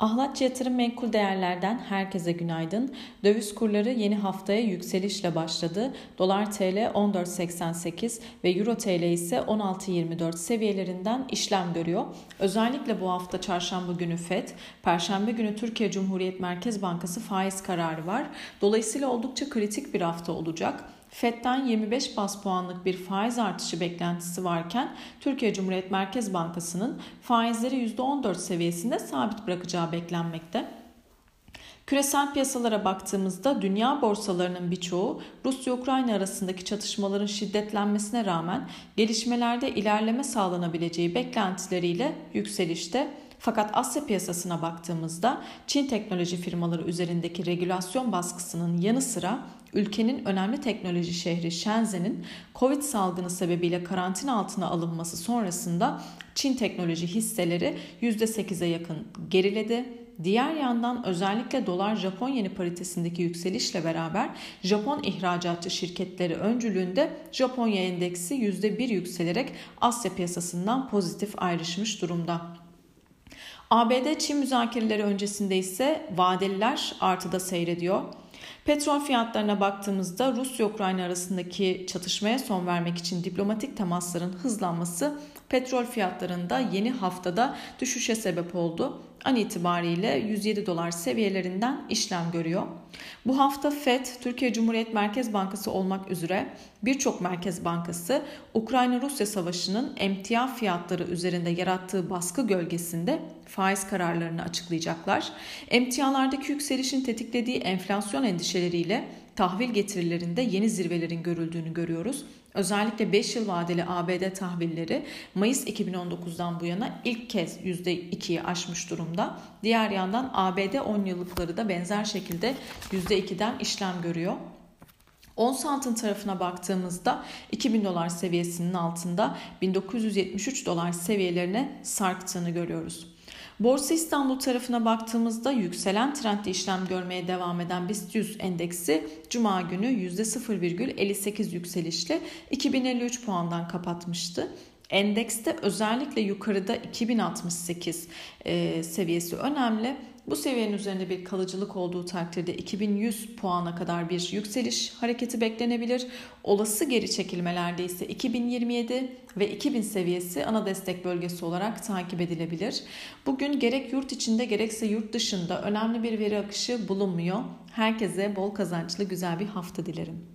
Ahlatçı Yatırım Menkul Değerler'den herkese günaydın. Döviz kurları yeni haftaya yükselişle başladı. Dolar TL 14.88 ve Euro TL ise 16.24 seviyelerinden işlem görüyor. Özellikle bu hafta çarşamba günü FED, perşembe günü Türkiye Cumhuriyet Merkez Bankası faiz kararı var. Dolayısıyla oldukça kritik bir hafta olacak. FED'den 25 bas puanlık bir faiz artışı beklentisi varken Türkiye Cumhuriyet Merkez Bankası'nın faizleri %14 seviyesinde sabit bırakacağı beklenmekte. Küresel piyasalara baktığımızda dünya borsalarının birçoğu Rusya-Ukrayna arasındaki çatışmaların şiddetlenmesine rağmen gelişmelerde ilerleme sağlanabileceği beklentileriyle yükselişte. Fakat Asya piyasasına baktığımızda Çin teknoloji firmaları üzerindeki regülasyon baskısının yanı sıra ülkenin önemli teknoloji şehri Shenzhen'in Covid salgını sebebiyle karantina altına alınması sonrasında Çin teknoloji hisseleri %8'e yakın geriledi. Diğer yandan özellikle dolar Japon yeni paritesindeki yükselişle beraber Japon ihracatçı şirketleri öncülüğünde Japonya endeksi %1 yükselerek Asya piyasasından pozitif ayrışmış durumda. ABD-Çin müzakereleri öncesinde ise vadeliler artıda seyrediyor. Petrol fiyatlarına baktığımızda Rusya-Ukrayna arasındaki çatışmaya son vermek için diplomatik temasların hızlanması petrol fiyatlarında yeni haftada düşüşe sebep oldu an itibariyle 107 dolar seviyelerinden işlem görüyor. Bu hafta FED, Türkiye Cumhuriyet Merkez Bankası olmak üzere birçok merkez bankası Ukrayna-Rusya savaşının emtia fiyatları üzerinde yarattığı baskı gölgesinde faiz kararlarını açıklayacaklar. Emtialardaki yükselişin tetiklediği enflasyon endişeleriyle tahvil getirilerinde yeni zirvelerin görüldüğünü görüyoruz. Özellikle 5 yıl vadeli ABD tahvilleri Mayıs 2019'dan bu yana ilk kez %2'yi aşmış durumda. Diğer yandan ABD 10 yıllıkları da benzer şekilde %2'den işlem görüyor. 10 santim tarafına baktığımızda 2000 dolar seviyesinin altında 1973 dolar seviyelerine sarktığını görüyoruz. Borsa İstanbul tarafına baktığımızda yükselen trendde işlem görmeye devam eden BIST 100 endeksi Cuma günü %0,58 yükselişle 2053 puandan kapatmıştı. Endekste özellikle yukarıda 2068 e, seviyesi önemli. Bu seviyenin üzerinde bir kalıcılık olduğu takdirde 2100 puana kadar bir yükseliş hareketi beklenebilir. Olası geri çekilmelerde ise 2027 ve 2000 seviyesi ana destek bölgesi olarak takip edilebilir. Bugün gerek yurt içinde gerekse yurt dışında önemli bir veri akışı bulunmuyor. Herkese bol kazançlı güzel bir hafta dilerim.